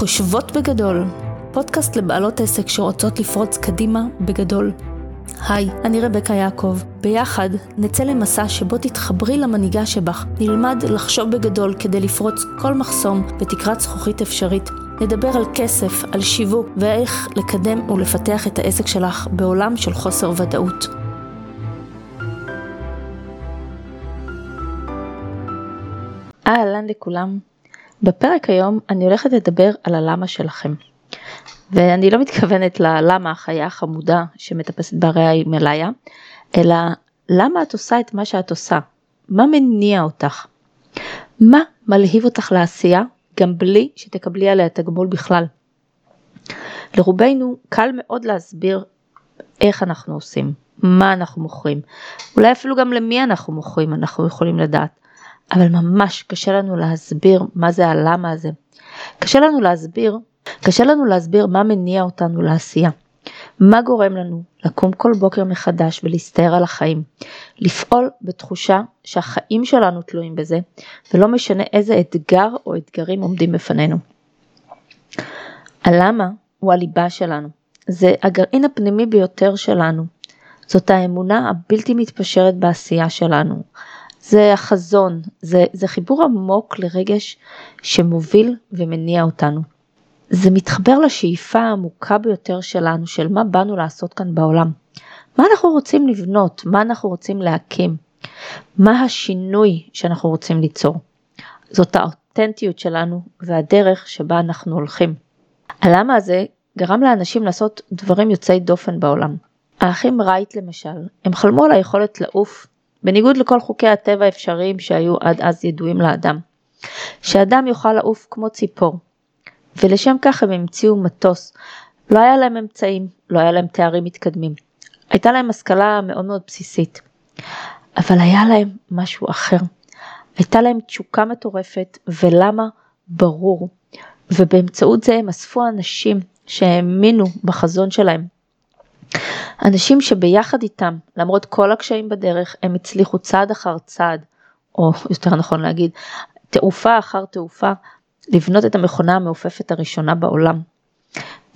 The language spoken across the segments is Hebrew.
חושבות בגדול, פודקאסט לבעלות עסק שרוצות לפרוץ קדימה בגדול. היי, אני רבקה יעקב. ביחד נצא למסע שבו תתחברי למנהיגה שבך, נלמד לחשוב בגדול כדי לפרוץ כל מחסום בתקרת זכוכית אפשרית. נדבר על כסף, על שיווק ואיך לקדם ולפתח את העסק שלך בעולם של חוסר ודאות. אהלן לכולם. בפרק היום אני הולכת לדבר על הלמה שלכם. ואני לא מתכוונת ללמה החיה החמודה שמטפסת בהרי ההימאליה, אלא למה את עושה את מה שאת עושה? מה מניע אותך? מה מלהיב אותך לעשייה גם בלי שתקבלי עליה תגמול בכלל? לרובנו קל מאוד להסביר איך אנחנו עושים, מה אנחנו מוכרים, אולי אפילו גם למי אנחנו מוכרים אנחנו יכולים לדעת. אבל ממש קשה לנו להסביר מה זה הלמה הזה. קשה לנו להסביר, קשה לנו להסביר מה מניע אותנו לעשייה. מה גורם לנו לקום כל בוקר מחדש ולהסתער על החיים, לפעול בתחושה שהחיים שלנו תלויים בזה, ולא משנה איזה אתגר או אתגרים עומדים בפנינו. הלמה הוא הליבה שלנו, זה הגרעין הפנימי ביותר שלנו, זאת האמונה הבלתי מתפשרת בעשייה שלנו, זה החזון, זה, זה חיבור עמוק לרגש שמוביל ומניע אותנו. זה מתחבר לשאיפה העמוקה ביותר שלנו, של מה באנו לעשות כאן בעולם. מה אנחנו רוצים לבנות, מה אנחנו רוצים להקים, מה השינוי שאנחנו רוצים ליצור. זאת האותנטיות שלנו והדרך שבה אנחנו הולכים. הלמה הזה גרם לאנשים לעשות דברים יוצאי דופן בעולם. האחים רייט למשל, הם חלמו על היכולת לעוף בניגוד לכל חוקי הטבע האפשריים שהיו עד אז ידועים לאדם. שאדם יוכל לעוף כמו ציפור. ולשם כך הם המציאו מטוס. לא היה להם אמצעים, לא היה להם תארים מתקדמים. הייתה להם השכלה מאוד מאוד בסיסית. אבל היה להם משהו אחר. הייתה להם תשוקה מטורפת, ולמה? ברור. ובאמצעות זה הם אספו אנשים שהאמינו בחזון שלהם, אנשים שביחד איתם, למרות כל הקשיים בדרך, הם הצליחו צעד אחר צעד, או יותר נכון להגיד, תעופה אחר תעופה, לבנות את המכונה המעופפת הראשונה בעולם.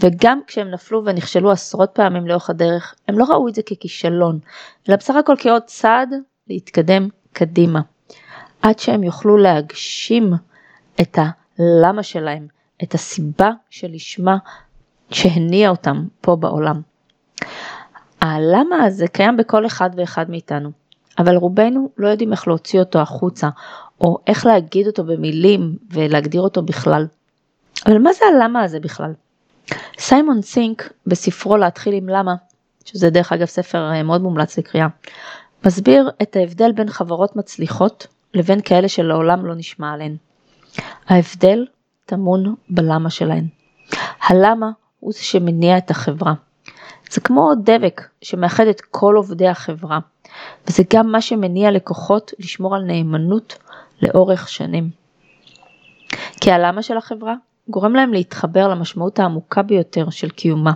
וגם כשהם נפלו ונכשלו עשרות פעמים לאורך הדרך, הם לא ראו את זה ככישלון, אלא בסך הכל כעוד צעד להתקדם קדימה. עד שהם יוכלו להגשים את הלמה שלהם, את הסיבה שלשמה שהניע אותם פה בעולם. הלמה הזה קיים בכל אחד ואחד מאיתנו, אבל רובנו לא יודעים איך להוציא אותו החוצה, או איך להגיד אותו במילים ולהגדיר אותו בכלל. אבל מה זה הלמה הזה בכלל? סיימון סינק בספרו להתחיל עם למה, שזה דרך אגב ספר אה, מאוד מומלץ לקריאה, מסביר את ההבדל בין חברות מצליחות לבין כאלה שלעולם לא נשמע עליהן. ההבדל טמון בלמה שלהן. הלמה הוא זה שמניע את החברה. זה כמו דבק שמאחד את כל עובדי החברה, וזה גם מה שמניע לקוחות לשמור על נאמנות לאורך שנים. כי הלמה של החברה גורם להם להתחבר למשמעות העמוקה ביותר של קיומה,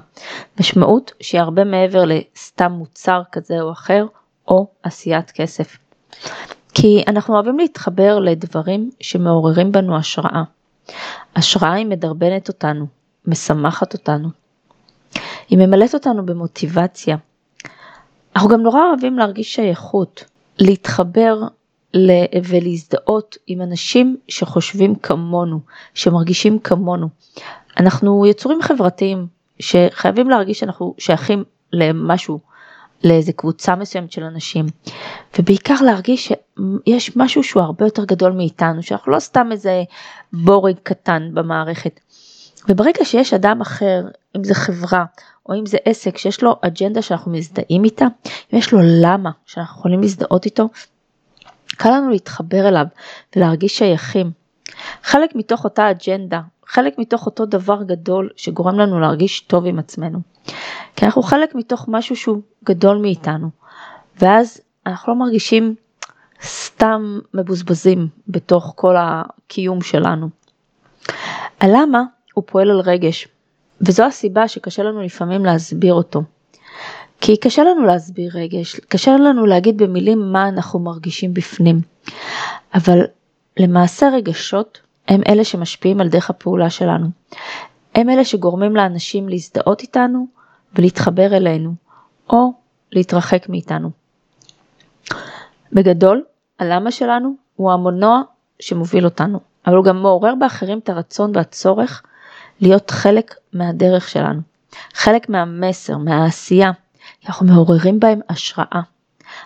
משמעות שהיא הרבה מעבר לסתם מוצר כזה או אחר, או עשיית כסף. כי אנחנו אוהבים להתחבר לדברים שמעוררים בנו השראה. השראה היא מדרבנת אותנו, משמחת אותנו, היא ממלאת אותנו במוטיבציה. אנחנו גם נורא אוהבים להרגיש שייכות, להתחבר ולהזדהות עם אנשים שחושבים כמונו, שמרגישים כמונו. אנחנו יצורים חברתיים שחייבים להרגיש שאנחנו שייכים למשהו, לאיזה קבוצה מסוימת של אנשים, ובעיקר להרגיש שיש משהו שהוא הרבה יותר גדול מאיתנו, שאנחנו לא סתם איזה בורג קטן במערכת. וברגע שיש אדם אחר, אם זה חברה או אם זה עסק שיש לו אג'נדה שאנחנו מזדהים איתה, אם יש לו למה שאנחנו יכולים להזדהות איתו, קל לנו להתחבר אליו ולהרגיש שייכים. חלק מתוך אותה אג'נדה, חלק מתוך אותו דבר גדול שגורם לנו להרגיש טוב עם עצמנו. כי אנחנו חלק מתוך משהו שהוא גדול מאיתנו, ואז אנחנו לא מרגישים סתם מבוזבזים בתוך כל הקיום שלנו. הלמה הוא פועל על רגש, וזו הסיבה שקשה לנו לפעמים להסביר אותו. כי קשה לנו להסביר רגש, קשה לנו להגיד במילים מה אנחנו מרגישים בפנים. אבל למעשה רגשות הם אלה שמשפיעים על דרך הפעולה שלנו. הם אלה שגורמים לאנשים להזדהות איתנו ולהתחבר אלינו, או להתרחק מאיתנו. בגדול, הלמה שלנו הוא המונוע שמוביל אותנו, אבל הוא גם מעורר באחרים את הרצון והצורך להיות חלק מהדרך שלנו, חלק מהמסר, מהעשייה, אנחנו מעוררים בהם השראה.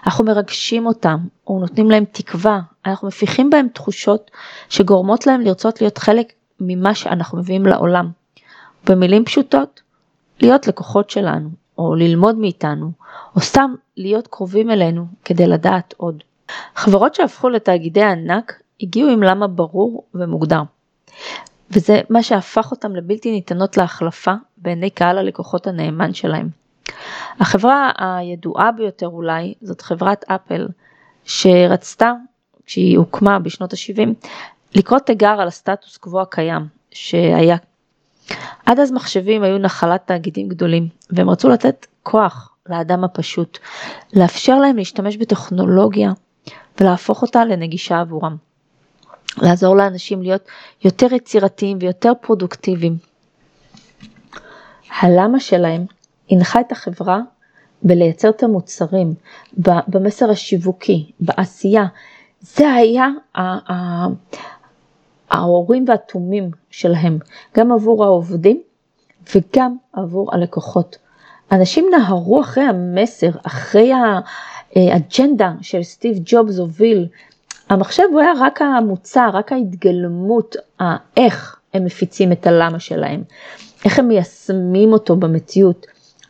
אנחנו מרגשים אותם, או נותנים להם תקווה, אנחנו מפיחים בהם תחושות שגורמות להם לרצות להיות חלק ממה שאנחנו מביאים לעולם. במילים פשוטות, להיות לקוחות שלנו, או ללמוד מאיתנו, או סתם להיות קרובים אלינו כדי לדעת עוד. חברות שהפכו לתאגידי ענק הגיעו עם למה ברור ומוגדר. וזה מה שהפך אותם לבלתי ניתנות להחלפה בעיני קהל הלקוחות הנאמן שלהם. החברה הידועה ביותר אולי זאת חברת אפל שרצתה כשהיא הוקמה בשנות ה-70 לקרוא תיגר על הסטטוס קוו הקיים שהיה. עד אז מחשבים היו נחלת תאגידים גדולים והם רצו לתת כוח לאדם הפשוט, לאפשר להם להשתמש בטכנולוגיה ולהפוך אותה לנגישה עבורם. לעזור לאנשים להיות יותר יצירתיים ויותר פרודוקטיביים. הלמה שלהם הנחה את החברה בלייצר את המוצרים, במסר השיווקי, בעשייה. זה היה ההורים והתומים שלהם, גם עבור העובדים וגם עבור הלקוחות. אנשים נהרו אחרי המסר, אחרי האג'נדה של סטיב ג'ובס הוביל. המחשב הוא היה רק המוצר, רק ההתגלמות, איך הם מפיצים את הלמה שלהם, איך הם מיישמים אותו במציאות.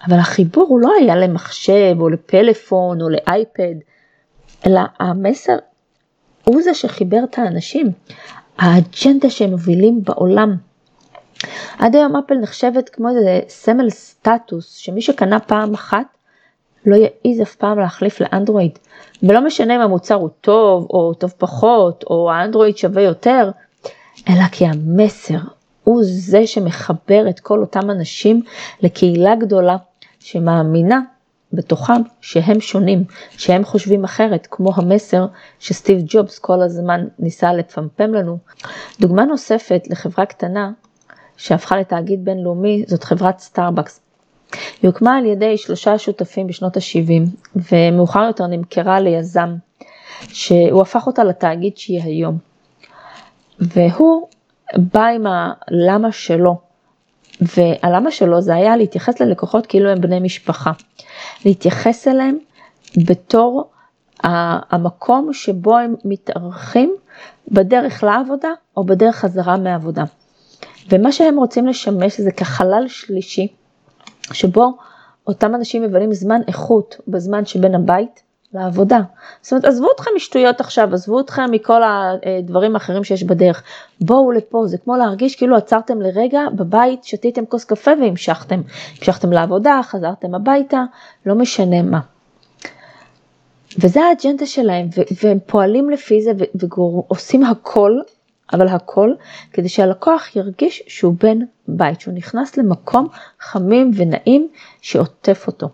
אבל החיבור הוא לא היה למחשב או לפלאפון או לאייפד, אלא המסר הוא זה שחיבר את האנשים, האג'נדה שהם מובילים בעולם. עד היום אפל נחשבת כמו איזה סמל סטטוס, שמי שקנה פעם אחת לא יעז אף פעם להחליף לאנדרואיד. ולא משנה אם המוצר הוא טוב או טוב פחות, או האנדרואיד שווה יותר, אלא כי המסר הוא זה שמחבר את כל אותם אנשים לקהילה גדולה שמאמינה בתוכם שהם שונים, שהם חושבים אחרת, כמו המסר שסטיב ג'ובס כל הזמן ניסה לפמפם לנו. דוגמה נוספת לחברה קטנה שהפכה לתאגיד בינלאומי זאת חברת סטארבקס. היא הוקמה על ידי שלושה שותפים בשנות ה-70 ומאוחר יותר נמכרה ליזם שהוא הפך אותה לתאגיד שהיא היום. והוא בא עם הלמה שלו, והלמה שלו זה היה להתייחס ללקוחות כאילו הם בני משפחה. להתייחס אליהם בתור המקום שבו הם מתארחים בדרך לעבודה או בדרך חזרה מהעבודה. ומה שהם רוצים לשמש זה כחלל שלישי, שבו אותם אנשים מבלים זמן איכות בזמן שבין הבית לעבודה. זאת אומרת, עזבו אתכם משטויות עכשיו, עזבו אתכם מכל הדברים האחרים שיש בדרך. בואו לפה, זה כמו להרגיש כאילו עצרתם לרגע בבית, שתיתם כוס קפה והמשכתם. המשכתם לעבודה, חזרתם הביתה, לא משנה מה. וזה האג'נדה שלהם, והם פועלים לפי זה ועושים הכל, אבל הכל, כדי שהלקוח ירגיש שהוא בן בית, שהוא נכנס למקום חמים ונעים שעוטף אותו.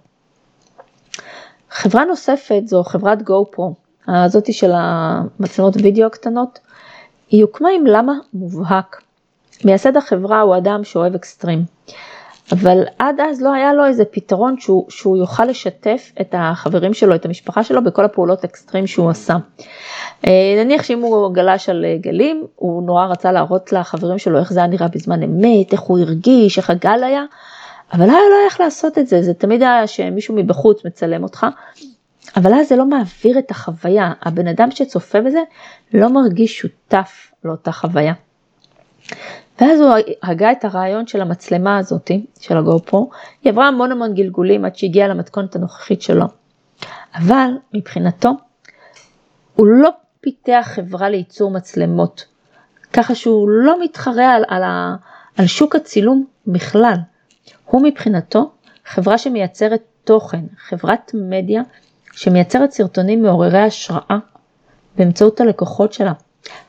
חברה נוספת זו חברת GoPro, הזאתי של המצלמות וידאו הקטנות, היא הוקמה עם למה מובהק. מייסד החברה הוא אדם שאוהב אקסטרים, אבל עד אז לא היה לו איזה פתרון שהוא, שהוא יוכל לשתף את החברים שלו, את המשפחה שלו, בכל הפעולות אקסטרים שהוא עשה. אה, נניח שאם הוא גלש על גלים, הוא נורא רצה להראות לחברים שלו איך זה היה נראה בזמן אמת, איך הוא הרגיש, איך הגל היה, אבל היה לא איך לעשות את זה, זה תמיד היה שמישהו מבחוץ מצלם אותך, אבל אז זה לא מעביר את החוויה, הבן אדם שצופה בזה לא מרגיש שותף לאותה חוויה. ואז הוא הגה את הרעיון של המצלמה הזאתי, של הגופרו, היא עברה המון המון גלגולים עד שהגיעה למתכונת הנוכחית שלו. אבל מבחינתו, הוא לא פיתח חברה לייצור מצלמות, ככה שהוא לא מתחרה על, על, על שוק הצילום בכלל. הוא מבחינתו חברה שמייצרת תוכן, חברת מדיה שמייצרת סרטונים מעוררי השראה באמצעות הלקוחות שלה.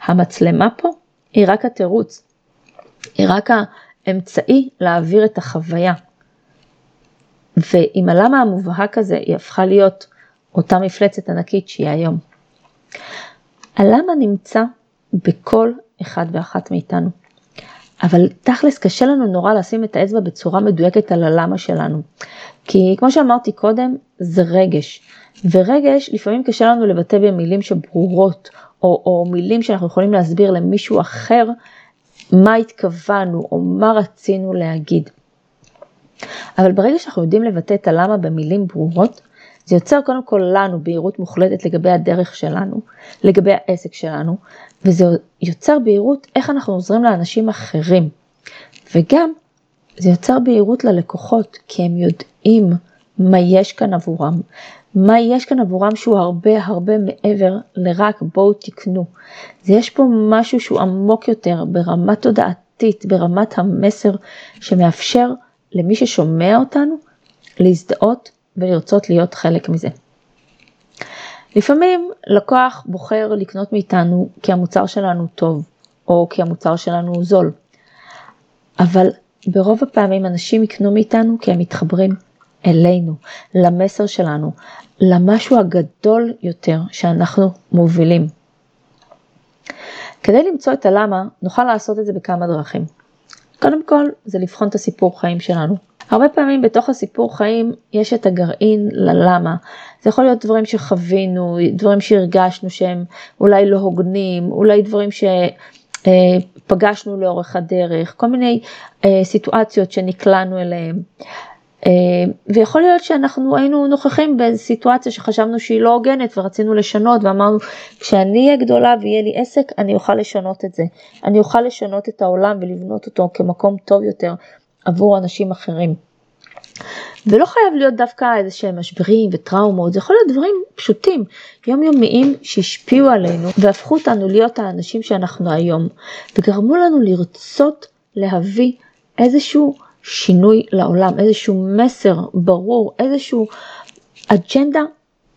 המצלמה פה היא רק התירוץ, היא רק האמצעי להעביר את החוויה. ועם הלמה המובהק הזה היא הפכה להיות אותה מפלצת ענקית שהיא היום. הלמה נמצא בכל אחד ואחת מאיתנו. אבל תכלס קשה לנו נורא לשים את האצבע בצורה מדויקת על הלמה שלנו. כי כמו שאמרתי קודם, זה רגש. ורגש לפעמים קשה לנו לבטא במילים שברורות, או, או מילים שאנחנו יכולים להסביר למישהו אחר מה התכוונו או מה רצינו להגיד. אבל ברגע שאנחנו יודעים לבטא את הלמה במילים ברורות, זה יוצר קודם כל לנו בהירות מוחלטת לגבי הדרך שלנו, לגבי העסק שלנו, וזה יוצר בהירות איך אנחנו עוזרים לאנשים אחרים. וגם זה יוצר בהירות ללקוחות, כי הם יודעים מה יש כאן עבורם, מה יש כאן עבורם שהוא הרבה הרבה מעבר לרק בואו תקנו. זה יש פה משהו שהוא עמוק יותר ברמה תודעתית, ברמת המסר שמאפשר למי ששומע אותנו להזדהות ולרצות להיות חלק מזה. לפעמים לקוח בוחר לקנות מאיתנו כי המוצר שלנו טוב, או כי המוצר שלנו זול. אבל ברוב הפעמים אנשים יקנו מאיתנו כי הם מתחברים אלינו, למסר שלנו, למשהו הגדול יותר שאנחנו מובילים. כדי למצוא את הלמה, נוכל לעשות את זה בכמה דרכים. קודם כל, זה לבחון את הסיפור חיים שלנו. הרבה פעמים בתוך הסיפור חיים יש את הגרעין ללמה. זה יכול להיות דברים שחווינו, דברים שהרגשנו שהם אולי לא הוגנים, אולי דברים שפגשנו אה, לאורך הדרך, כל מיני אה, סיטואציות שנקלענו אליהם. אה, ויכול להיות שאנחנו היינו נוכחים בסיטואציה שחשבנו שהיא לא הוגנת ורצינו לשנות ואמרנו כשאני אהיה גדולה ויהיה לי עסק אני אוכל לשנות את זה. אני אוכל לשנות את העולם ולבנות אותו כמקום טוב יותר עבור אנשים אחרים. ולא חייב להיות דווקא איזה שהם משברים וטראומות, זה יכול להיות דברים פשוטים, יומיומיים שהשפיעו עלינו והפכו אותנו להיות האנשים שאנחנו היום, וגרמו לנו לרצות להביא איזשהו שינוי לעולם, איזשהו מסר ברור, איזשהו אג'נדה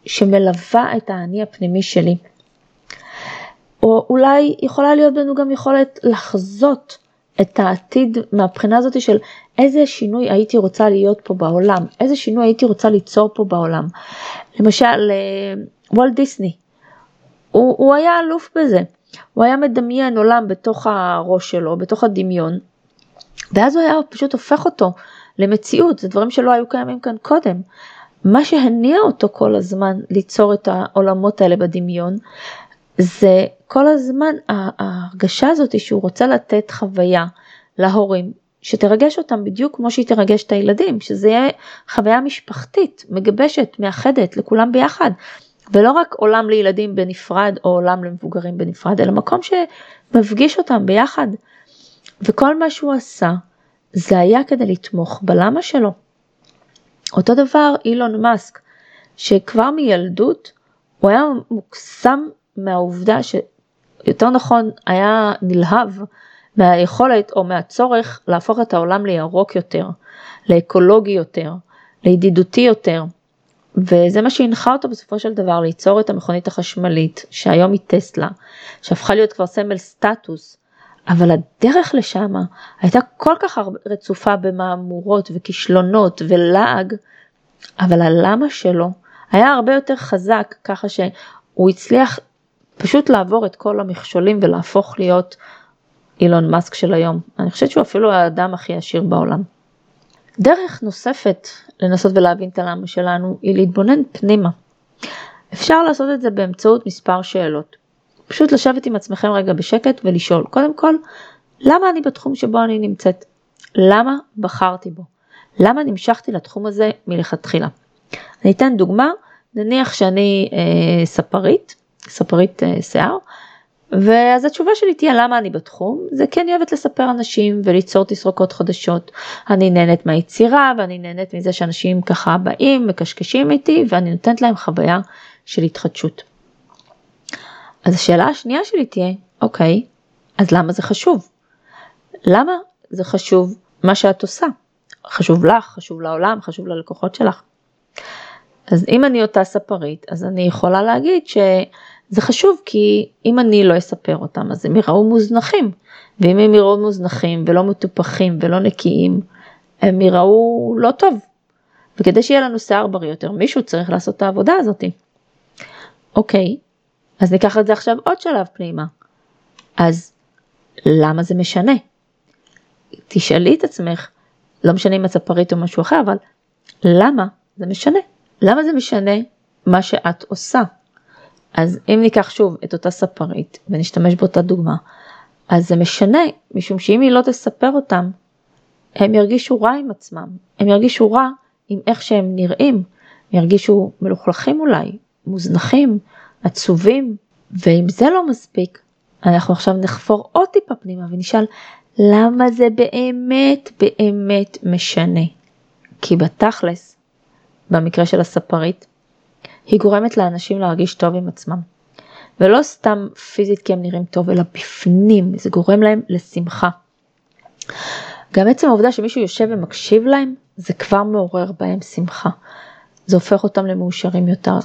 שמלווה את האני הפנימי שלי. או אולי יכולה להיות לנו גם יכולת לחזות את העתיד מהבחינה הזאת של איזה שינוי הייתי רוצה להיות פה בעולם, איזה שינוי הייתי רוצה ליצור פה בעולם. למשל, אה, וולט דיסני, הוא, הוא היה אלוף בזה, הוא היה מדמיין עולם בתוך הראש שלו, בתוך הדמיון, ואז הוא היה פשוט הופך אותו למציאות, זה דברים שלא היו קיימים כאן קודם. מה שהניע אותו כל הזמן ליצור את העולמות האלה בדמיון, זה כל הזמן ההרגשה הזאת שהוא רוצה לתת חוויה להורים שתרגש אותם בדיוק כמו שהיא תרגש את הילדים, שזה יהיה חוויה משפחתית, מגבשת, מאחדת, לכולם ביחד. ולא רק עולם לילדים בנפרד או עולם למבוגרים בנפרד, אלא מקום שמפגיש אותם ביחד. וכל מה שהוא עשה, זה היה כדי לתמוך בלמה שלו. אותו דבר אילון מאסק, שכבר מילדות הוא היה מוקסם מהעובדה שיותר נכון היה נלהב מהיכולת או מהצורך להפוך את העולם לירוק יותר, לאקולוגי יותר, לידידותי יותר. וזה מה שהנחה אותו בסופו של דבר ליצור את המכונית החשמלית, שהיום היא טסלה, שהפכה להיות כבר סמל סטטוס, אבל הדרך לשם הייתה כל כך רצופה במהמורות וכישלונות ולעג, אבל הלמה שלו היה הרבה יותר חזק, ככה שהוא הצליח פשוט לעבור את כל המכשולים ולהפוך להיות אילון מאסק של היום. אני חושבת שהוא אפילו האדם הכי עשיר בעולם. דרך נוספת לנסות ולהבין את הלמה שלנו היא להתבונן פנימה. אפשר לעשות את זה באמצעות מספר שאלות. פשוט לשבת עם עצמכם רגע בשקט ולשאול, קודם כל, למה אני בתחום שבו אני נמצאת? למה בחרתי בו? למה נמשכתי לתחום הזה מלכתחילה? אני אתן דוגמה, נניח שאני אה, ספרית, ספרית אה, שיער, ואז התשובה שלי תהיה למה אני בתחום, זה כי אני אוהבת לספר אנשים וליצור תסרוקות חדשות. אני נהנית מהיצירה ואני נהנית מזה שאנשים ככה באים, מקשקשים איתי ואני נותנת להם חוויה של התחדשות. אז השאלה השנייה שלי תהיה, אוקיי, אז למה זה חשוב? למה זה חשוב מה שאת עושה? חשוב לך, חשוב לעולם, חשוב ללקוחות שלך. אז אם אני אותה ספרית, אז אני יכולה להגיד שזה חשוב כי אם אני לא אספר אותם, אז הם יראו מוזנחים. ואם הם יראו מוזנחים ולא מטופחים ולא נקיים, הם יראו לא טוב. וכדי שיהיה לנו שיער בריא יותר, מישהו צריך לעשות את העבודה הזאתי. אוקיי, אז ניקח את זה עכשיו עוד שלב פנימה. אז למה זה משנה? תשאלי את עצמך, לא משנה אם את ספרית או משהו אחר, אבל למה זה משנה? למה זה משנה מה שאת עושה? אז אם ניקח שוב את אותה ספרית ונשתמש באותה דוגמה, אז זה משנה, משום שאם היא לא תספר אותם, הם ירגישו רע עם עצמם, הם ירגישו רע עם איך שהם נראים, ירגישו מלוכלכים אולי, מוזנחים, עצובים, ואם זה לא מספיק, אנחנו עכשיו נחפור עוד טיפה פנימה ונשאל למה זה באמת באמת משנה. כי בתכלס, במקרה של הספרית, היא גורמת לאנשים להרגיש טוב עם עצמם. ולא סתם פיזית כי הם נראים טוב, אלא בפנים, זה גורם להם לשמחה. גם עצם העובדה שמישהו יושב ומקשיב להם, זה כבר מעורר בהם שמחה. זה הופך אותם למאושרים יותר.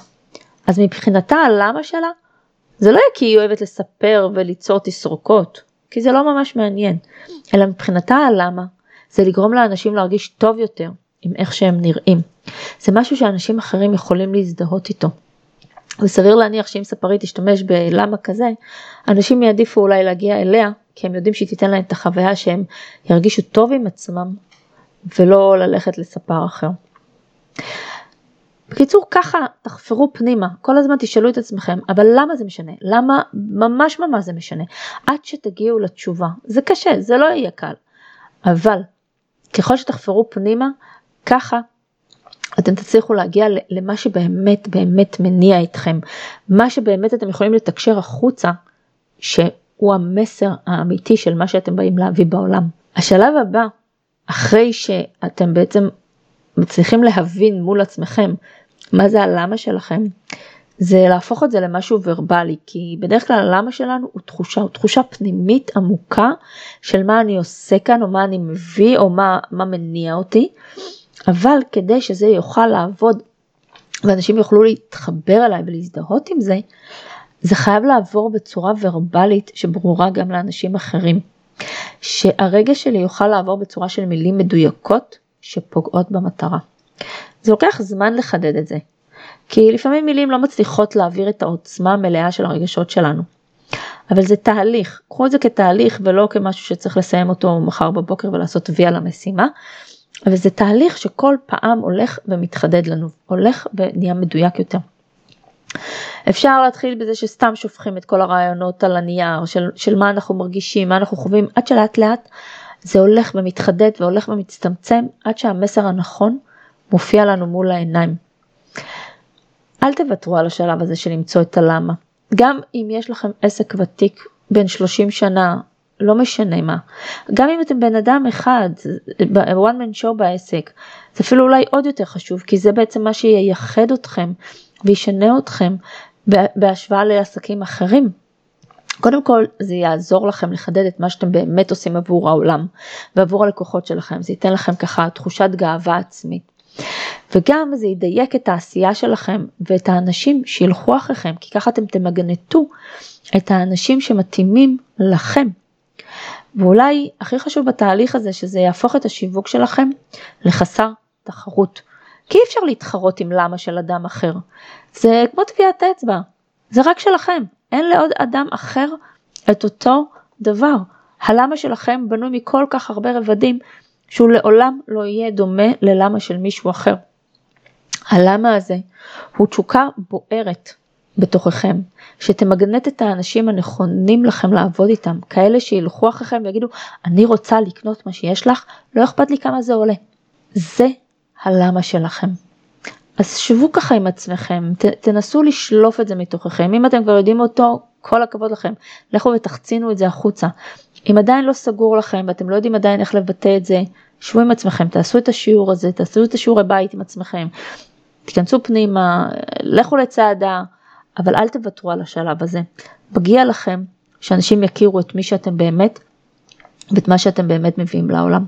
אז מבחינתה הלמה שלה, זה לא כי היא אוהבת לספר וליצור תסרוקות, כי זה לא ממש מעניין, אלא מבחינתה הלמה, זה לגרום לאנשים להרגיש טוב יותר עם איך שהם נראים. זה משהו שאנשים אחרים יכולים להזדהות איתו. וסביר להניח שאם ספרית תשתמש בלמה כזה, אנשים יעדיפו אולי להגיע אליה, כי הם יודעים שהיא תיתן להם את החוויה שהם ירגישו טוב עם עצמם, ולא ללכת לספר אחר. בקיצור ככה תחפרו פנימה, כל הזמן תשאלו את עצמכם, אבל למה זה משנה? למה ממש ממש זה משנה? עד שתגיעו לתשובה, זה קשה, זה לא יהיה קל, אבל ככל שתחפרו פנימה, ככה אתם תצליחו להגיע למה שבאמת באמת מניע אתכם, מה שבאמת אתם יכולים לתקשר החוצה, שהוא המסר האמיתי של מה שאתם באים להביא בעולם. השלב הבא, אחרי שאתם בעצם מצליחים להבין מול עצמכם מה זה הלמה שלכם, זה להפוך את זה למשהו ורבלי, כי בדרך כלל הלמה שלנו הוא תחושה, הוא תחושה פנימית עמוקה של מה אני עושה כאן, או מה אני מביא, או מה, מה מניע אותי, אבל כדי שזה יוכל לעבוד ואנשים יוכלו להתחבר אליי ולהזדהות עם זה, זה חייב לעבור בצורה ורבלית שברורה גם לאנשים אחרים. שהרגש שלי יוכל לעבור בצורה של מילים מדויקות שפוגעות במטרה. זה לוקח זמן לחדד את זה, כי לפעמים מילים לא מצליחות להעביר את העוצמה המלאה של הרגשות שלנו. אבל זה תהליך, קחו את זה כתהליך ולא כמשהו שצריך לסיים אותו מחר בבוקר ולעשות וי על המשימה, אבל זה תהליך שכל פעם הולך ומתחדד לנו, הולך ונהיה מדויק יותר. אפשר להתחיל בזה שסתם שופכים את כל הרעיונות על הנייר של, של מה אנחנו מרגישים, מה אנחנו חווים, עד שלאט לאט זה הולך ומתחדד והולך ומצטמצם עד שהמסר הנכון מופיע לנו מול העיניים. אל תוותרו על השלב הזה של למצוא את הלמה. גם אם יש לכם עסק ותיק בין 30 שנה, לא משנה מה. גם אם אתם בן אדם אחד, one man show בעסק, זה אפילו אולי עוד יותר חשוב, כי זה בעצם מה שייחד אתכם וישנה אתכם בהשוואה לעסקים אחרים. קודם כל זה יעזור לכם לחדד את מה שאתם באמת עושים עבור העולם ועבור הלקוחות שלכם, זה ייתן לכם ככה תחושת גאווה עצמית. וגם זה ידייק את העשייה שלכם ואת האנשים שילכו אחריכם, כי ככה אתם תמגנטו את האנשים שמתאימים לכם. ואולי הכי חשוב בתהליך הזה שזה יהפוך את השיווק שלכם לחסר תחרות. כי אי אפשר להתחרות עם למה של אדם אחר. זה כמו טביעת אצבע, זה רק שלכם, אין לעוד אדם אחר את אותו דבר. הלמה שלכם בנוי מכל כך הרבה רבדים שהוא לעולם לא יהיה דומה ללמה של מישהו אחר. הלמה הזה הוא תשוקה בוערת בתוככם, שתמגנט את האנשים הנכונים לכם לעבוד איתם, כאלה שילכו אחריכם ויגידו, אני רוצה לקנות מה שיש לך, לא אכפת לי כמה זה עולה. זה הלמה שלכם. אז שבו ככה עם עצמכם, ת, תנסו לשלוף את זה מתוככם, אם אתם כבר יודעים אותו, כל הכבוד לכם, לכו ותחצינו את זה החוצה. אם עדיין לא סגור לכם ואתם לא יודעים עדיין איך לבטא את זה, שבו עם עצמכם, תעשו את השיעור הזה, תעשו את השיעורי בית עם עצמכם, תיכנסו פנימה, לכו לצעדה, אבל אל תוותרו על השלב הזה. מגיע לכם שאנשים יכירו את מי שאתם באמת ואת מה שאתם באמת מביאים לעולם.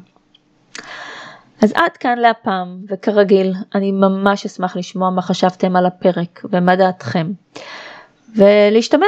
אז עד כאן להפעם, וכרגיל, אני ממש אשמח לשמוע מה חשבתם על הפרק ומה דעתכם. ולהשתמע.